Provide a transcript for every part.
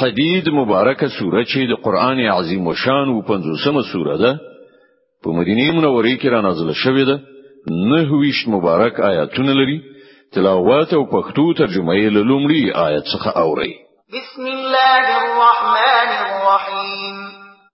حدید مبارکه سوره چې د قران عظیم و شان و پنځوسمه سوره ده په مدینه منوره کې را نازله شوې ده نه ویشت مبارک آیاتونه لري تلاوت او پښتو ترجمه یې له لومړي آیت څخه اوري بسم الله الرحمن الرحیم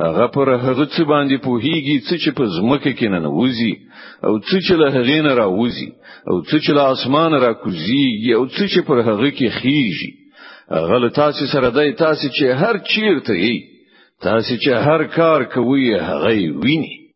هغه پر هغه څه باندې پوهیږي څه چې په زمکه کې نه وځي او څه چې له هغې نه راوځي او څه چې له اسمانه راکوزيږي او څه چې پر هغه کې خيږي هغه له تاسو سره دی تاسو چې هر چیرته یې تاسو چې هر کار کوي هغه ویني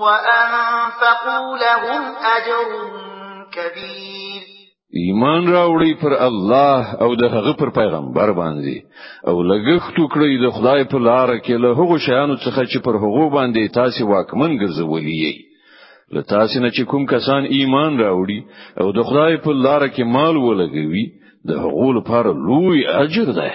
وأنفقوا لهم أجر كبير ایمان راوړی پر الله او د هغه پر پیغمبر باندې او لګښت وکړي د خدای په لار کې له هغو شیانو څخه چې پر هغو باندې تاسو واکمن ګرځولي یي له تاسو نه چې کوم کسان ایمان راوړي او د خدای په لار کې مال ولګوي د هغو لپاره لوی اجر دی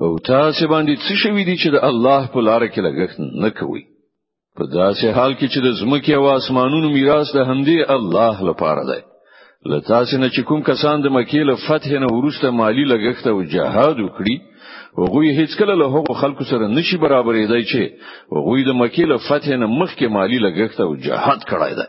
او تاسو باندې څه شوی دي چې د الله په لار کې لګښت نه کوي په داسې حال کې چې د زمکه او اسمانونو میراث د همدې الله لپاره دی له تاسو نه چې کوم کسان د مکې له فتح نه ورسته مالی لګښت او جهاد وکړي وغوی هیڅ کله له هغو خلکو سره نشي برابرې دی چې وغوی د مکې له فتح نه مخکې مالی لګښت او جهاد کړای دی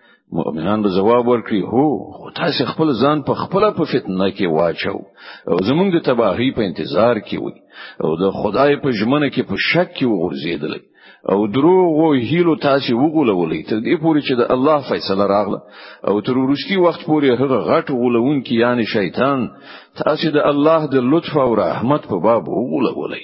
مؤمنان به جواب ورکړي هو خو تاسو خپل ځان په خپل په فتنه کې واچو او زمونږ د تباهي په انتظار کې وي او د خدای په ژمنه کې په شک کې وغورځیدل او دروغ او هیلو تاسو وغولولې تر دې پورې چې د الله فیصله راغله او تر وروستي وخت پورې هغه غټ غولون کې یعنی شیطان تاسو د الله د لطف او رحمت په باب وغولولې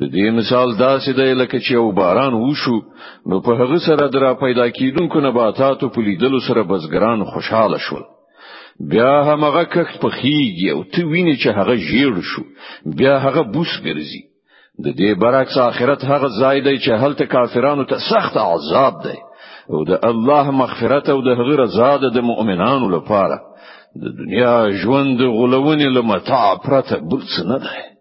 د دې مثال داسې دی لکه چې یو باران وشو نو په هغه سره درا پیدا کیدونکو نباتاتو په لیدلو سره بزګران خوشاله شول بیا هغه کښت پخیږي او ته ویني چې هغه ژیړ شو بیا هغه بوس ګرځي د دې برعکس آخرت هغه ځای دی چې هلته کافرانو ته سخت عذاب دی او د الله مغفرت او د هغه رضا د مؤمنانو لپاره د دنیا ژوند غولونې لمتاع پرته بل څه نه دی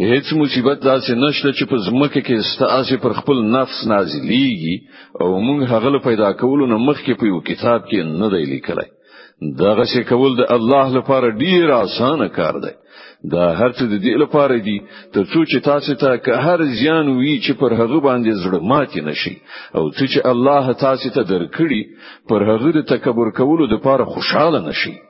هیڅ مصیبت داسې نشته چې په زمکه کې ستاسو پر خپل نفس نازلېږي او موږ هغه له پیدا کولو نه مخکې په یو کتاب کې نه دی لیکلی دغه څه کول د الله لپاره ډیر اسانه کار دی دا هر څه د دې لپاره دی ته څو چې تاسو ته که هر زیان وی چې پر هغه باندې زړه ماتې نشي او څه چې الله تاسو ته درکړي پر هغه د تکبر کولو لپاره خوشاله نشي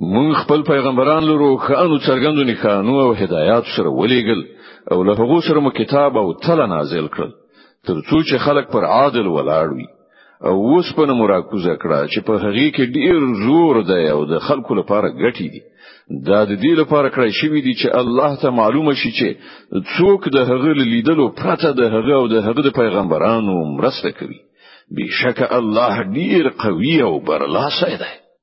مونږ خپل پیغمبران له روښانو څرګندو نښانو او هدایات سره ولېګل او له هغو سره مو کتاب او تل نازل کړل ترڅو چې خلک پر عادل ولاړ وي او اوس په مراکوزه کړه چې په هغه کې ډیر زور دی او د خلکو لپاره ګټي دي دا د دې لپاره کړی شوی دی چې الله ته معلومه شي چې څوک د هغه لیدلو پرته د هغه او د هغه د پیغمبرانو مرسته کوي بشک الله ډیر قوي او برلاسی دی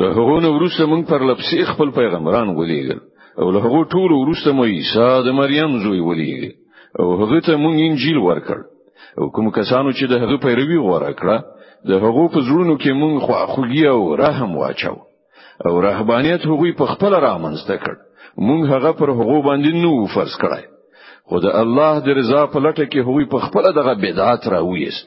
له هغه نو ورسته مونږ پر لپسې خپل پیغمبران ولېږل او له هغه ټول ورسته مو عیسی د مریم زوی ولېږل او هغه ته مونږ انجیل ورکړ او کوم کسانو چې د هغه پیروي غوړه کړه د هغه په زړونو کې مونږ خو اخوږي او رحم واچو او رهبانيت هغوی په خپل رامنځته کړ مونږ هغه پر هغه باندې نو فرض کړای خو د الله د رضا په لټه کې هغوی په خپل دغه بدعت راويست